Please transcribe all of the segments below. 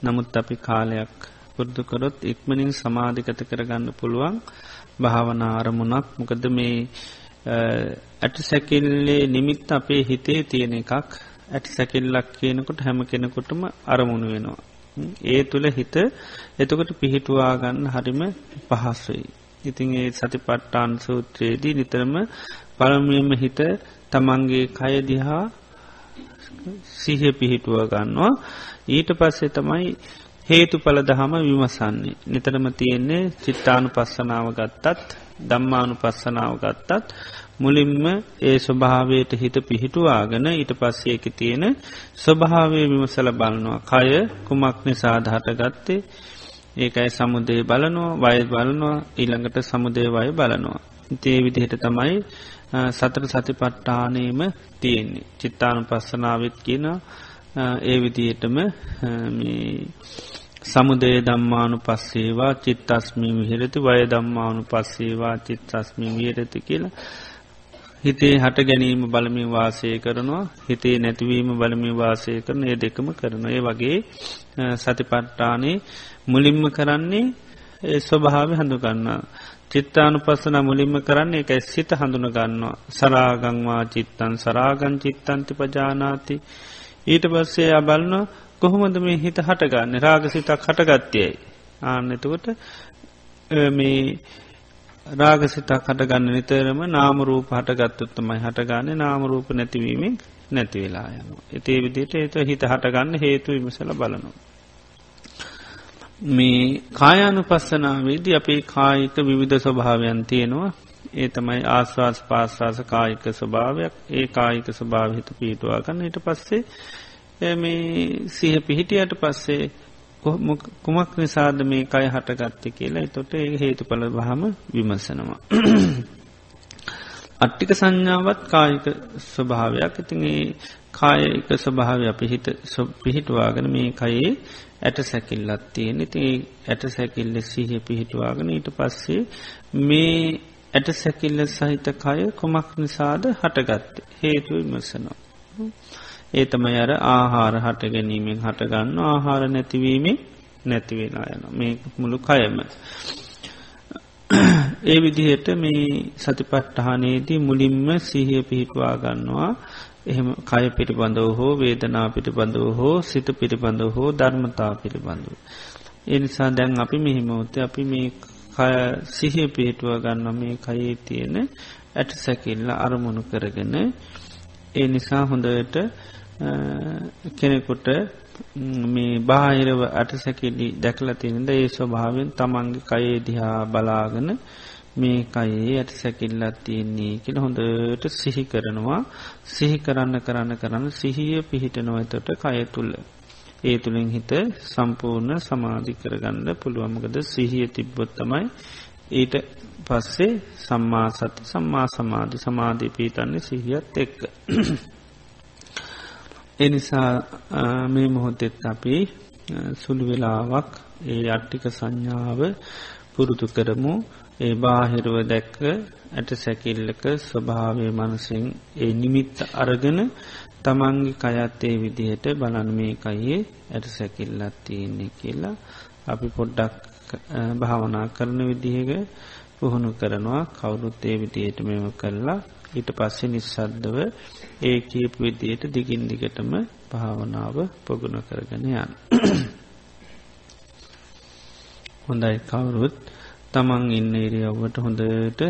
නමුත් අපි කාලයක් පුරුදුකොරොත් ඉක්මනින් සමාධිකත කරගන්න පුළුවන් භාවනා අරමුණක් මොකද මේ ඇට සැකිල්ලේ නිමිත් අපේ හිතේ තියෙන එකක් ඇටි සැකිල්ලක් කියනකොට හැම කෙනෙකොටම අරමුණු වෙනවා. ඒ තුළ හිත එතකොට පිහිටුවා ගන්න හරිම පහස්සුයි. ඉතින් ඒ සති පට්ටාන් සූත්‍රයේදී නිතරම පළමියම හිත තමන්ගේ කය දිහා සිහ පිහිටුව ගන්නවා ඊට පස්සේ තමයි හේතු පල දහම විමසන්නේ. නිතරම තියෙන්නේ චිත්තානු පස්සනාව ගත්තත් දම්මානු පස්සනාව ගත්තත් මුලින්ම ඒ ස්වභාවයට හිත පිහිටුවාගෙන ඊට පස්සේ එක තියෙන ස්වභාවය විමසල බලනවා. කය කුමක් නිසාද හටගත්තේ ඒකයි සමුදේ බලනවා වය බලනවා ඊළඟට සමුදේ වය බලනවා. තේ විදිහට තමයි සතර සති පට්ටානයම තියෙන්නේ. චිත්තානු පස්සනාවත් කියන ඒ විදිහටම සමුදේ දම්මානු පස්සේවා චිත්තස්මී විහිරති වය දම්මානු පස්සේවා චිත්තස්මී විහරති කියලා හිතේ හට ගැනීම බලමි වාසය කරනවා. හිතේ නැතිවීම බලමි වාසය කරන ඒ දෙකම කරන ඒ වගේ සතිපට්ටානේ මුලින්ම කරන්නේ ස්වභාව හඳුගන්න. චිත්තානු පස්සන මුලින්ම කරන්නේ එක සිත හඳුන ගන්නවා. සරාගංවා චිත්තන් සරාගන් චිත්තන්ති පජානාති. ඊට පස්සේ අබලන කොහොමද මේ හිත හටගන්න? රාගසිතක් හටගත්තයයි ආන්න එතකොට මේ රාගසිතක් හටගන්න නිතරම නාමරූප හටගත්තුත්තමයි හටගන්න. නාමරූප නැතිවීමෙන් නැතිවෙලා යන. එතේ විදිට ඒත හිත හටගන්න හේතු විමසල බලනවා. මේ කායානු පස්සනාවේදී අපේ කායික විවිධ ස්වභාවයන් තියෙනවා. ඒ තමයි ආස්වාස් පාස්වාස කායික ස්වභාවයක්. ඒ කායික ස්වභාවහිත පිහිටවා ගන්න. ඊට පස්සේ මේ සිහ පිහිටියට පස්සේ කුමක් නිසාද මේ කය හටගත්ත කියලා. එතොට ඒ හේතු පල බහම විමසනවා. අට්ටික සංඥාවත් කායික ස්වභාවයක්. ඉතින් ඒ කායක ස්වභාව අපි හිත පිහිටවාගෙන මේ කයේ ඇට සැකිල්ලත් තියෙන. ඉති ඇට සැකිල්ල සීහ පිහිටවාගෙන ඊට පස්සේ මේ ඇට සැකිල්ල සහිත කය කොමක් නිසාද? හටගත්ත. හේතු විමසනවා. ඒ තමයි අර ආහාර හට ගැනීමෙන් හටගන්න ආහාර නැතිවීමේ නැතිවෙලා යන මේ මුළු කයම. ඒ විදිහට මේ සතිපට්ටහනේදී මුලින්ම සිහිය පිහිටවා ගන්නවා. එහෙම කය පිළිබඳව හෝ වේදනා පිළිබඳව හෝ සිත පිළිබඳව හෝ ධර්මතා පිළිබඳව. එනිසා දැන් අපි මෙහිමවත අපි මේ සිහිය පිහිටුව ගන්න මේ කයේ තියෙන ඇට සැකිල්ල අරමුණු කරගෙන. ඒ නිසා හොඳට කෙනෙකුට මේ බාහිරව අට සැකිලි දැකල තිනද ඒ ස්වභාවෙන් තමන්ගේ කයේ දිහා බලාගන මේ කයේ ඇට සැකිල්ලත් තියෙන්නේ කියල හොඳට සිහි කරනවා. සිහි කරන්න කරන්න කරන්න සිහිය පිහිටනවතට කය තුළ ඒ තුළින් හිත සම්පූර්ණ සමාධි කරගන්න පුළුවමකද සිහිය තිබ්බොත්තමයි ඊට පස්සේ සම්මා සති සම්මා සමාධි සමාධී පීතන්නේ සිහියත් එක්ක. එනිසා මේ මොහොතෙත් අපි සුළු වෙලාවක් ඒ අට්ටික සංඥාව පුරුදු කරමු. ඒ බාහිරුව දැක්ක ඇට සැකිල්ලක ස්වභාවය මනසින් ඒ නිමිත්ත අරගෙන තමන්ගේ කයත්තේ විදිහට බලන් මේ කයේ ඇට සැකිල්ලත් තියෙන්නේ කියලා අපි පොඩ්ඩක් භාවනා කරන විදිහක පුහුණු කරනවා. කවුරුත් ඒ විදියට මෙම කරලා ඊට පස්සේ නිස්සද්දව ඒ කීප විදියට දිගින් දිගටම භාවනාව පොගුණ කරගෙන යන්න. හොඳයි කවුරුත් තමන් ඉන්න ඉරියව්වට හොඳට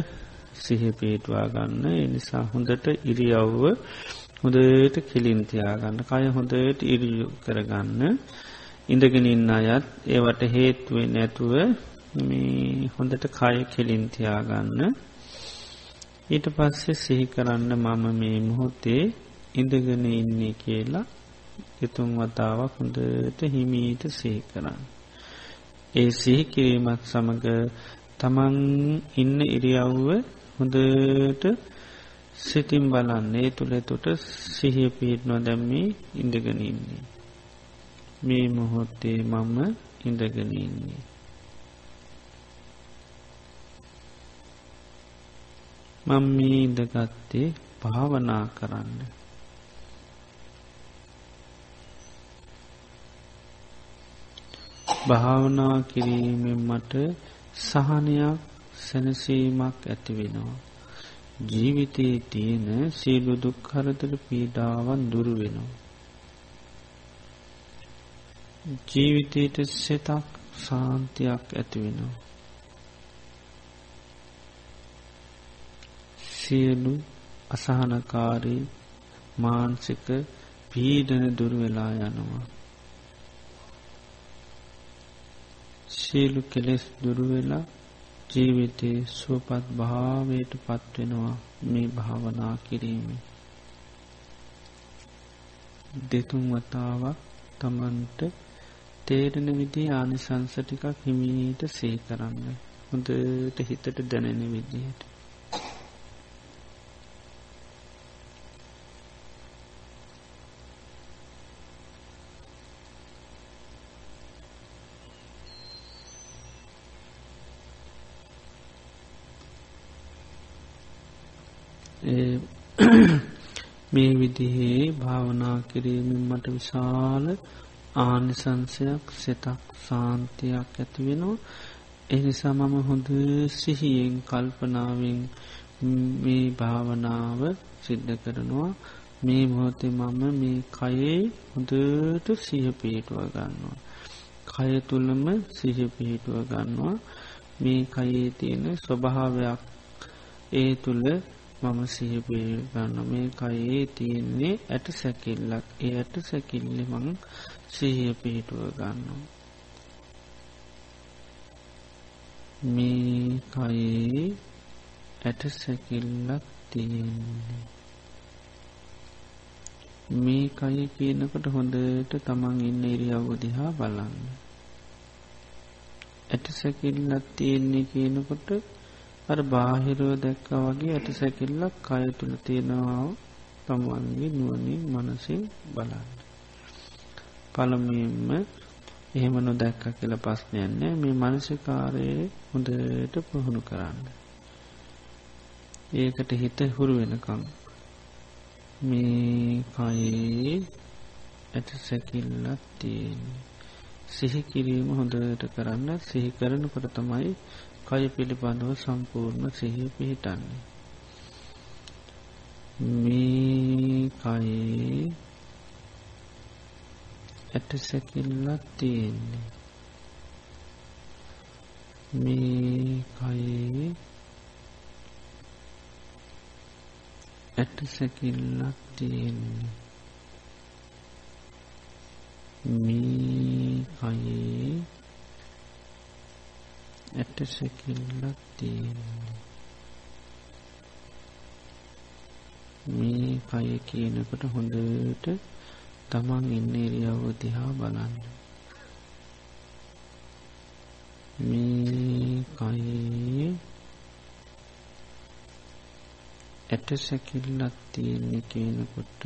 සිහ පේටවා ගන්න. එනිසා හොඳට ඉරියව්ව හොඳට කිලින්තියාගන්න කය හොඳට ඉරියු කරගන්න. ඉඳගෙන ඉන්න අයත් ඒවට හේත්වේ නැතුව මේ හොඳට කය කෙලින්තියාගන්න ඊට පස්සේ සිහි කරන්න මම මේ මුහොත්තේ ඉඳගෙන ඉන්නේ කියලා එතුන් වතාවක් හොඳට හිමීට සිහි කරන්න. ඒ සිහි කිරීමත් සමඟ තමන් ඉන්න ඉරියව්ව හොඳට සිතින් බලන්නේ තුළ තුට සිහිය පිහිටනො දැම්මී ඉඳගෙන ඉන්නේ. මේ මොහොත්තේ මම ඉඳගෙන ඉන්නේ. මං මේ ඉඳගත්තේ භාවනා කරන්න. භාවනා කිරීමෙන් මට සහනයක් සැනසීමක් ඇතිවෙනවා. ජීවිතයේ තියෙන සියලු දුක්හරතර පීඩාවන් දුරුවෙනවා. ජීවිතයට සෙතක් සාන්තියක් ඇතිවෙනවා. සියලු අසහනකාරී මාන්සික පීඩන දුරවෙලා යනවා. සියලු කෙලෙස් දුරුවෙලා ජීවිතයේ සුවපත් භාවයට පත්වෙනවා මේ භාවනා කිරීම. දෙතුන් වතාවක් තමන්ට තේරෙන විදි ආනිසංස ටිකක් හිමීට සේ කරන්න හොඳට හිතට දැනෙන විදියට. මේ විදිහේ භාවනා කිරීමෙන් මට විශාල ආනිසංසයක් සෙතක් සාන්තියක් ඇතිවෙනවා එනිසා මම හොඳ සිහියෙන් කල්පනාවෙන් මේ භාවනාව සිද්ධ කරනවා. මේ මොහොතේ මම මේ කයේ හොඳට සිහ පිහිටුව ගන්නවා. කය තුළම සිහ පිහිටුව ගන්නවා. මේ කයේ තියෙන ස්වභාවයක් ඒ තුළ මම සිහිපේ ගන්න මේ කයේ තියෙන්නේ ඇට සැකිල්ලක් ඒ ඇට සැකිල්ලි මං සිහිය පිහිටුව ගන්නවා. මේ කයේ ඇට සැකිල්ලක් තියෙන්නේ. මේ කය කියනකට හොඳට තමන් ඉන්න ඉරියව්ව දිහා බලන්න. ඇට සැකිල්ලක් තියෙන්නේ කියනකොට අර බාහිරෝ දැක්ක වගේ ඇට සැකිල්ලක් කය තුළ තියෙනවා තමන්ගේ නුවනින් මනසින් බලන්න. පළමියෙන්ම එහෙම නොදැක්ක කියල පස්්නයන්නේ මේ මනසිකාරයේ හොඳට පුහුණු කරන්න. ඒකට හිත හුරු වෙනකම් මේ කයේ ඇට සැකිල්ලත් තියෙන් සිහි කිරීම හොඳට කරන්න සිහි කරනකොට තමයි කය පිළිබඳව සම්පූර්ණ සිහිය පිහිටන්නේ. මේ කයේ ඇට සැකිල්ලක් තියෙන්නේ. මේ කයේ ඇට සැකිල්ලක් තියෙන්නේ. මේ කයේ ඇට සැකිල්ලක් තියෙන්නේ. මේ කය කියනකට හොඳට තමන් ඉන්න එරියව්ව දිහා බලන්න. මේ කයේ ඇට සැකිල්ලක් තියෙන්නේ කියනකොට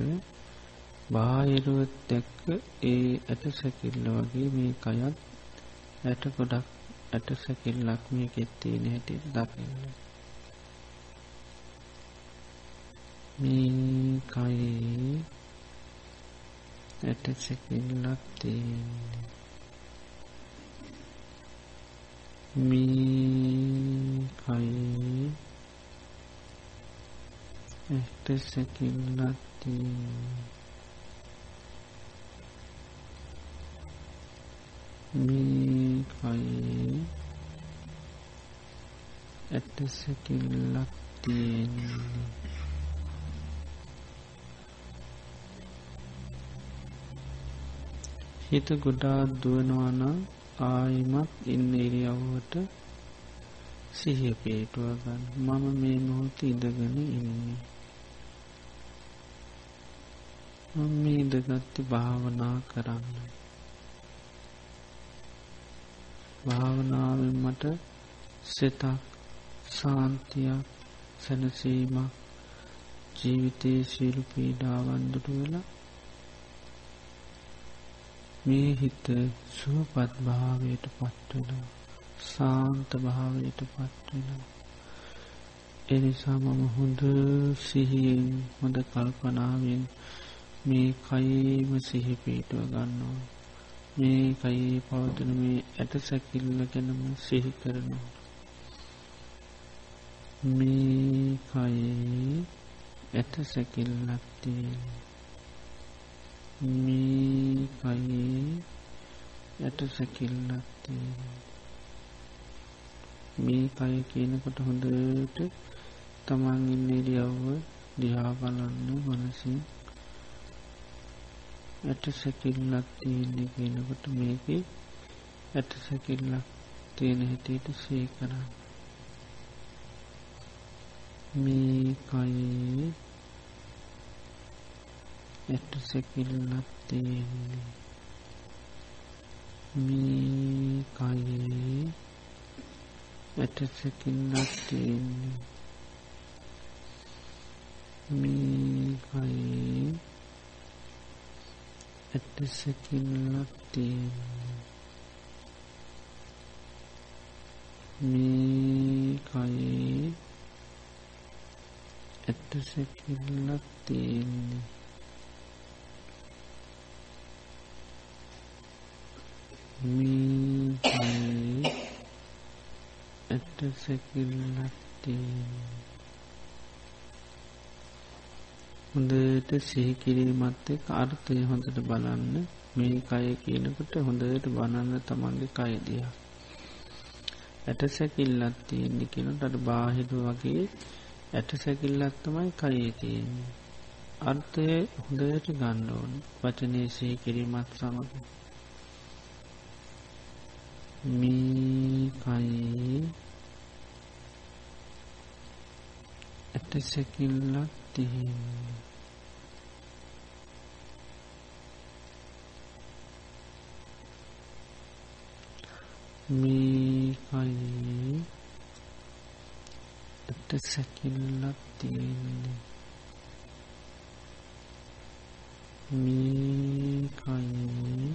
බාහිරුවත් දැක්ක ඒ ඇට සැකිල්ල වගේ මේ කයත් ඇට ගොඩක් ඇට සැකිල්ලක් මේ කෙත්තේ නැති දකින්න. මේ කයේ ඇට සැකිල්ලක් තියෙන්නේ. මේ කයේ ඇට සැකිල්ලක් තියෙන්නේ. මේ කයේ ඇට සැකිල්ලක් තියෙන්නේ. හිත ගොඩාත් දුවනවාන ආයිමත් ඉන්න ඉරියව්වට සිහිය පේටුවගන්න මම මේ මොහොත ඉඳගෙන ඉන්නේ. මම ඉදගත්ති භාවනා කරන්න. භාවනාවෙන් මට සිතක් සාන්තියක් සැනසීමක් ජීවිතයේ සියලු පීඩාවන්දුට වෙලා මේ හිත සුවපත් භාවයට පත්වෙන සාන්ත භාවයට පත්වෙන එනිසා මම හොඳ සිහියෙන් හොඳ කල්පනාවෙන් මේ කයේම සිහි පීටුව ගන්නවා. මේ කයේ පවතන මේ ඇට සැකිල්ල ගැනම සිහි කරනවා. මේ කයේ ඇට සැකිල්ලක්තිය මේ කයේ ඇට සැකිල්ලක්තිය මේ කය කියනකොට හොඳට තමන් ඉන්න ඉරියව්ව දිහා බලන්න මනසින් ඇට සැකිල්ලක් තියෙන්නේ කියනකොට මේක ඇට සැකිල්ලක් තියෙන හැටියට සේ කරන්න. මේ කයේ ඇට සැකිල්ලක් තියෙන්නේ. මේ කයේ ඇට සැකිල්ලක් තියෙන්නේ. මේ කයේ ඇට සැකිල්ලක් තියෙන්නේ මේ කයේ ඇට සැකිල්ලක් තියෙන්නේ. මේ කයේ ඇට සැකිල්ලක් තියෙන්නේ. හොඳට සිහිකිරීමත් එක් අර්ථය හොඳට බලන්න මේ කය කියනකට හොඳට බනන්න තමන්ගේ කයදිය. ඇට සැකිල්ලත් තියෙන්නේ කෙනට අට බාහිරු වගේ ඇට සැකිල්ලත් තමයි කයේ තියෙන්නේ. අර්ථය හොඳට ගණ්ඩෝන් වචනය සිහිකිරීමත් සමඟ. මේ කයේ ඇට සැකිල්ලක් තියෙන්නේ මේ කයේ ඇට සැකිල්ලක් තියෙන්නේ. මේ කයේ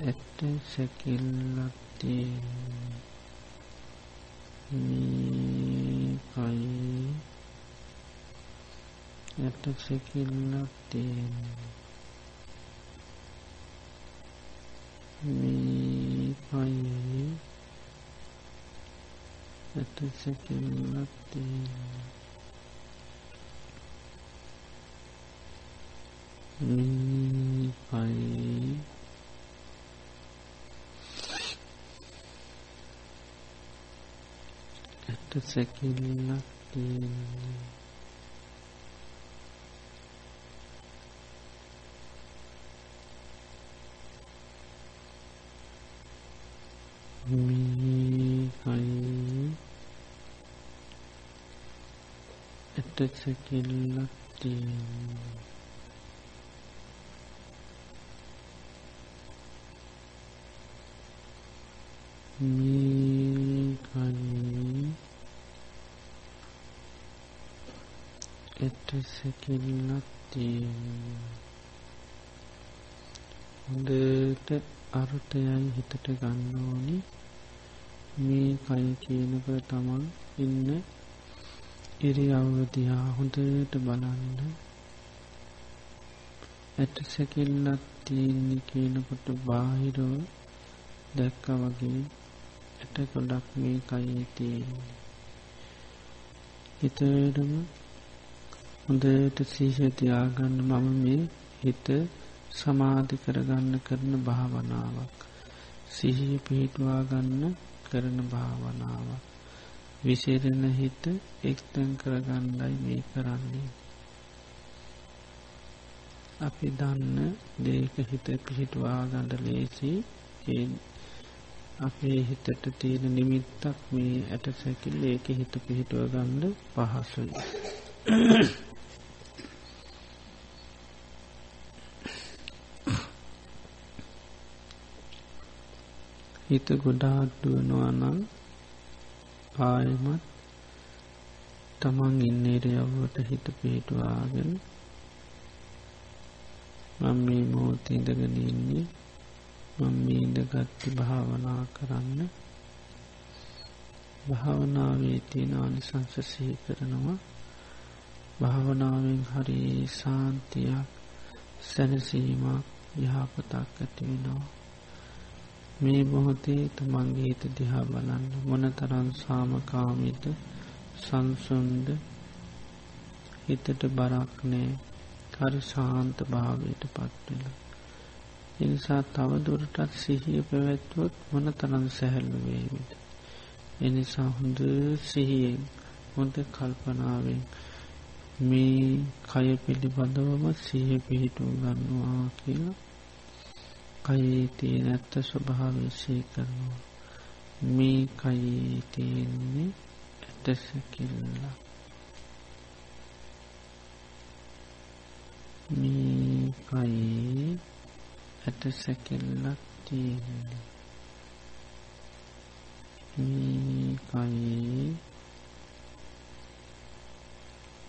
ඇට සැකිල්ලක් තියෙන්නේ. මේ යට සැකිල්ලක් තියෙන මේ පයේ යට සැකිල්ලක් තියෙන මේ පයේ යට සැකිල්ලක් තියෙනවා. මේකයි ඇටසැකිල්ලක් තියෙනවා මේකයි ඇටසැකිල්ලක් තියෙනවා හොඳට අර්ථයයි හිතට ගන්න ඕනි. මේ කය කියනක තමන් ඉන්න ඉරියව්වතියා හොඳට බලන්න. ඇට සැකිල්ලත් තියෙන්නේ කියනකොට බාහිරව දැක්ක වගේ ඇට කොඩක් මේ කයේ තියෙන්නේ. හිතටම හොඳට සීහතියාගන්න මම මේ හිත සමාධි කරගන්න කරන භාවනාවක්. සිහිය පිහිටවා ගන්න කරන භාවනාවක්. විශේරණ හිත එක්තැන් කරගන්නයි මේ කරන්නේ. අපි දන්න දේක හිත පිහිටවා ගඩ ලේසි. අපේ හිතට තියෙන නිමිත්තක් මේ ඇට සැකිල් ඒක හිත පිහිටුව ගණ්ඩ පහසුයි. හිත ගොඩාක් දුවනවා නම් ආයමත් තමන් ඉන්නේරියව්වට හිත පිහිටවාගෙන මං මේ මෝත ඉඳගෙන ඉන්නේ මං මේ ඉඳගත්ති භාවනා කරන්න. භාවනාවේ තියෙන අනිසංසසහි කරනවා. භාවනාවෙන් හරි සාන්තියක් සැනසීමක් යහපතක් ඇතිවෙනවා මේ බොහොතේ තමන්ගේ හිත දිහා බලන්න මොන තරන් සාමකාමිත සංසුන්ද හිතට බරක්නෑ හරි ශාන්ත භාවයට පත්වෙලා. එනිසා තවදුරටත් සිහිය පැවැත්වොත් මොන තරන් සැහැල්ලු වේවිද. එනිසා හොඳ සිහියෙන් හොඳ කල්පනාවෙන් මේ කය පිළිබඳවම සිහ පිහිටු ගන්නවා කියලා කයේ තියෙන ඇත්ත ස්වභාවශය කරනවා. මේ කයේ තියෙන්නේ ඇටසැකිල්ලා මේ කයේ ඇටසැකිල්ලක් තියෙන්නේ. මේ කයේ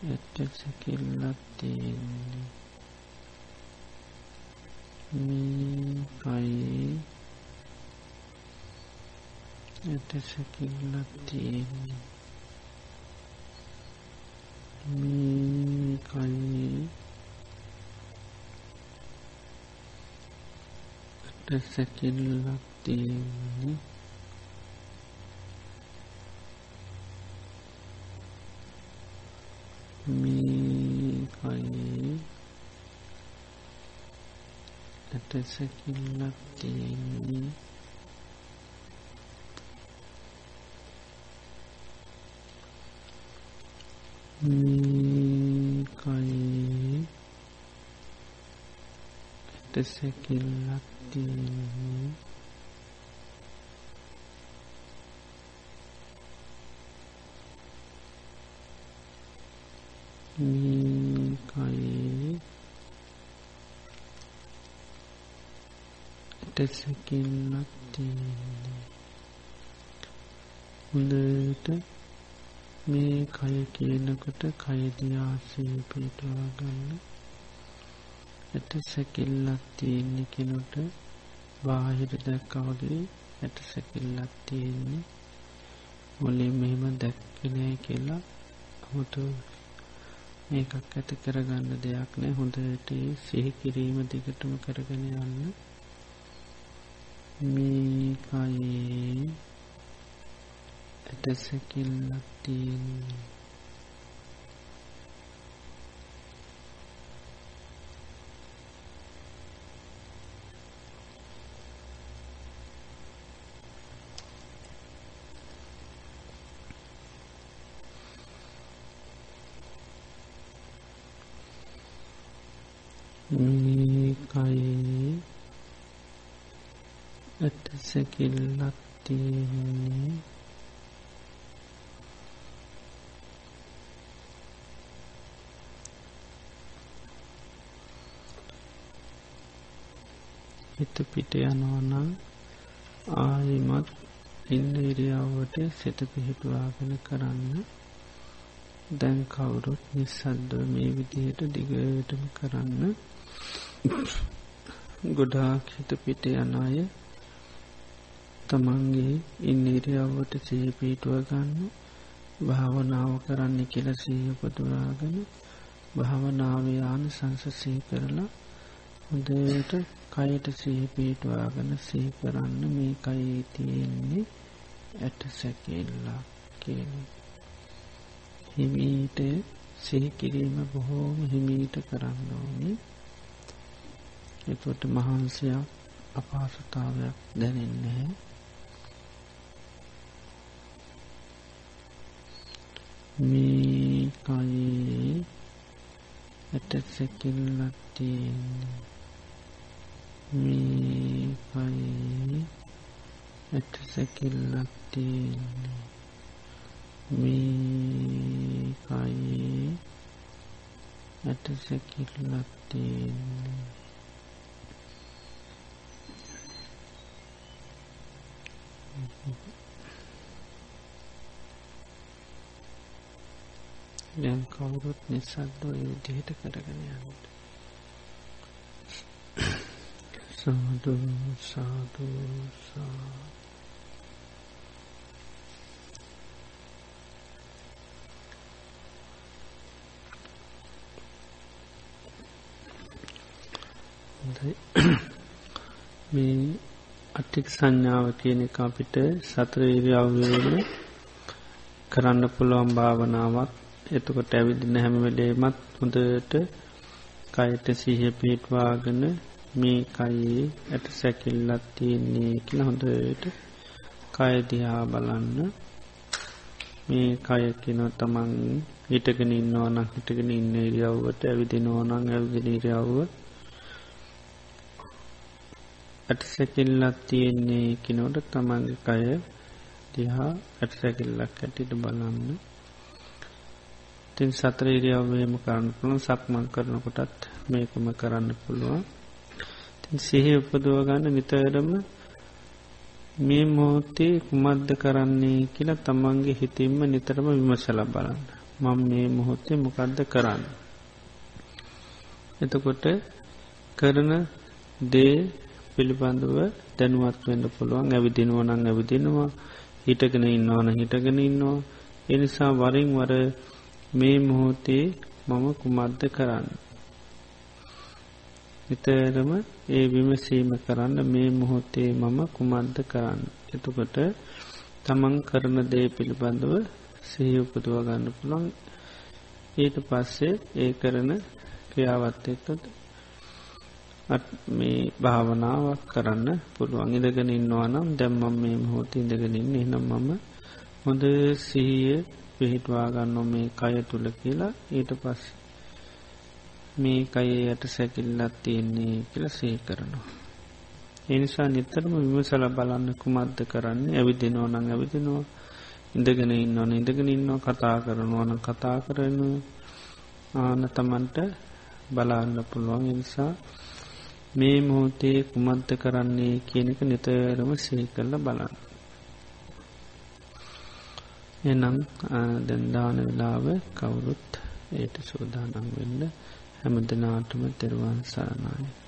ඇටසැකිල්ලක් තියෙන්නේ. මේ කයේ ඇටසැකිල්ලක් තියෙන්නේ මේ කයේ ඇටසැකිල්ලක් තියෙන්නේ මේ කයේ ඇටසැකිල්ලක් තියෙන්නේ මේ කයේ ඇටසැකිල්ලක් තියෙන්නේ මේ කයේ ඇටසැකිල්ලක් තියෙන්නේ හොඳට මේ කය කියනකොට කයදියාසී පිටවා ගන්න. ඇට සැකිල්ලක් තියෙන්නේ කෙනොට බාහිර දැක්කවගේ ඇට සැකිල්ලක් තියෙන්නේ. මොලේ මෙහෙම දැක්කනෑ කියලා හොතු මේකක් ඇති කරගන්න දෙයක් නෑ. හොඳට සිහි කිරීම දිගටම කරගෙන යන්න. මේ කයේ ඇටසැකිල්ලක් තියෙන්නේ මේ කයේ ඇටසැකිල්ලක් තියෙන්නේ. හිත පිට යනවනම් ආයිමත් ඉන්න ඉරියාවට සිත පිහිටුවාගෙන කරන්න. දැන් කවුරුත් නිසද්දව මේ විදිහට දිගටම කරන්න. ගොඩාක් හිත පිට යන අය තමන්ගේ ඉන්න ඉරියාවට සය පිටුව ගන්න භාවනාව කරන්න කියල සීහ පතුරාගෙන භාවනාවේ ආන සංසසී කරලා හොදට කයට සහ පිටවාගෙන සී කරන්න මේ කයේ තියෙන්නේ ඇට සැකෙල්ලා කියන. හිමීට සිහිකිරීම බොහෝම හිමීට කරන්න ඕනි එතුට මහන්සයක් අපහසුතාවයක් දැනෙන්නේ මේ කයේ ඇට සැකිල්ලක් තියෙන්නේ මේ කයේ ඇට සැකිල්ලක් තියෙන්නේ. මේ කයේ ඇට සැකිල්ලක් තියෙන්නේ. දැන් කවුරුත් නිසද්දෝ යුද්ධයට කරගෙන යන්නට සාදු සාදු සා හොඳ හොඳයි මේ අට්ටික් සංඥාව කියන එක අපිට සතරඉරියව්වේම කරන්න පුළුවන් භාවනාවක්. එතකොට ඇවිදින හැමවෙලේමත් හොඳට කයට සිහ පිටවාගෙන මේ කයේ ඇට සැකිල්ලත් තියෙන්නේ කියල හොඳට කයදිහා බලන්න. මේ කය කියන තමන් හිටගෙන ඉන්නවන හිටගෙන ඉන්න ඉරියව්වට ඇවිදිනෝනං ඇවිදින ඉරියව්ව. ඇටසැකිල්ලත් තියෙන්නේ කිනෝට තමන්ගේ කය දිහා ඇටසැකිල්ලක් ඇටිට බලන්න. තින් සතර ඉරියව්වේම කරන්න පුළුවන් සක්මන් කරනකොටත් මේකම කරන්න පුළුවන්. තින් සිහි උපදුව ගන්න නිතරම මේ මොහොතේ කුමද්ද කරන්නේ කියලා තමන්ගේ හිතින්ම නිතරම විමසල බලන්න. මං මේ මොහොත්තේ මොකක්ද කරන්න? එතකොට කරන දේ පිළිබඳව දැනුවත් වෙන්න පුළුවන්. ඇවිදිනුව නං ඇවිදිනවා. හිටගෙන ඉන්නවාන හිටගෙන ඉන්නවා. එනිසා වරින් වර මේ මොහොතේ මම කුමද්ද කරන්න. නිතරම ඒ විමසීම කරන්න මේ මොහොතේ මම කුමද්ද කරන්න. එතුකොට තමන් කරන දේ පිළිබඳව සහි උපදුව ගන්න පුළන් ඊට පස්සේ ඒ කරන ක්‍රියාවත් එක්කද මේ භාවනාවක් කරන්න පුළුවන්. ඉදගෙන ඉන්නවා නම් දැම්මම් මේ හෝති ඉඳගෙනින් එනම් මම හොඳ සිහිය පිහිටවාගන්න මේ කය තුළ කියලා. ඊට පස් මේ කයේ යට සැකිල්ලත් තියෙන්නේ කියල සේ කරනවා. එනිසා නිතරම විමසල බලන්න කුමද්ද කරන්න ඇවිදිනෝ නං ඇවිදිනවා ඉඳගෙන ඉන්නවන ඉඳගෙන ඉන්නවා කතා කරනවන කතා කරන ආන තමන්ට බලාන්න පුළුවන් නිසා මේ මොහොතේ කුමද්ද කරන්නේ කියනක නිතරම සේ කරල බලන්න. එනම් දැන්දාන වෙලාව කවුරුත් ඒට සූදානම් වෙන්න හැමදනාටම තෙරවන් සරණයි.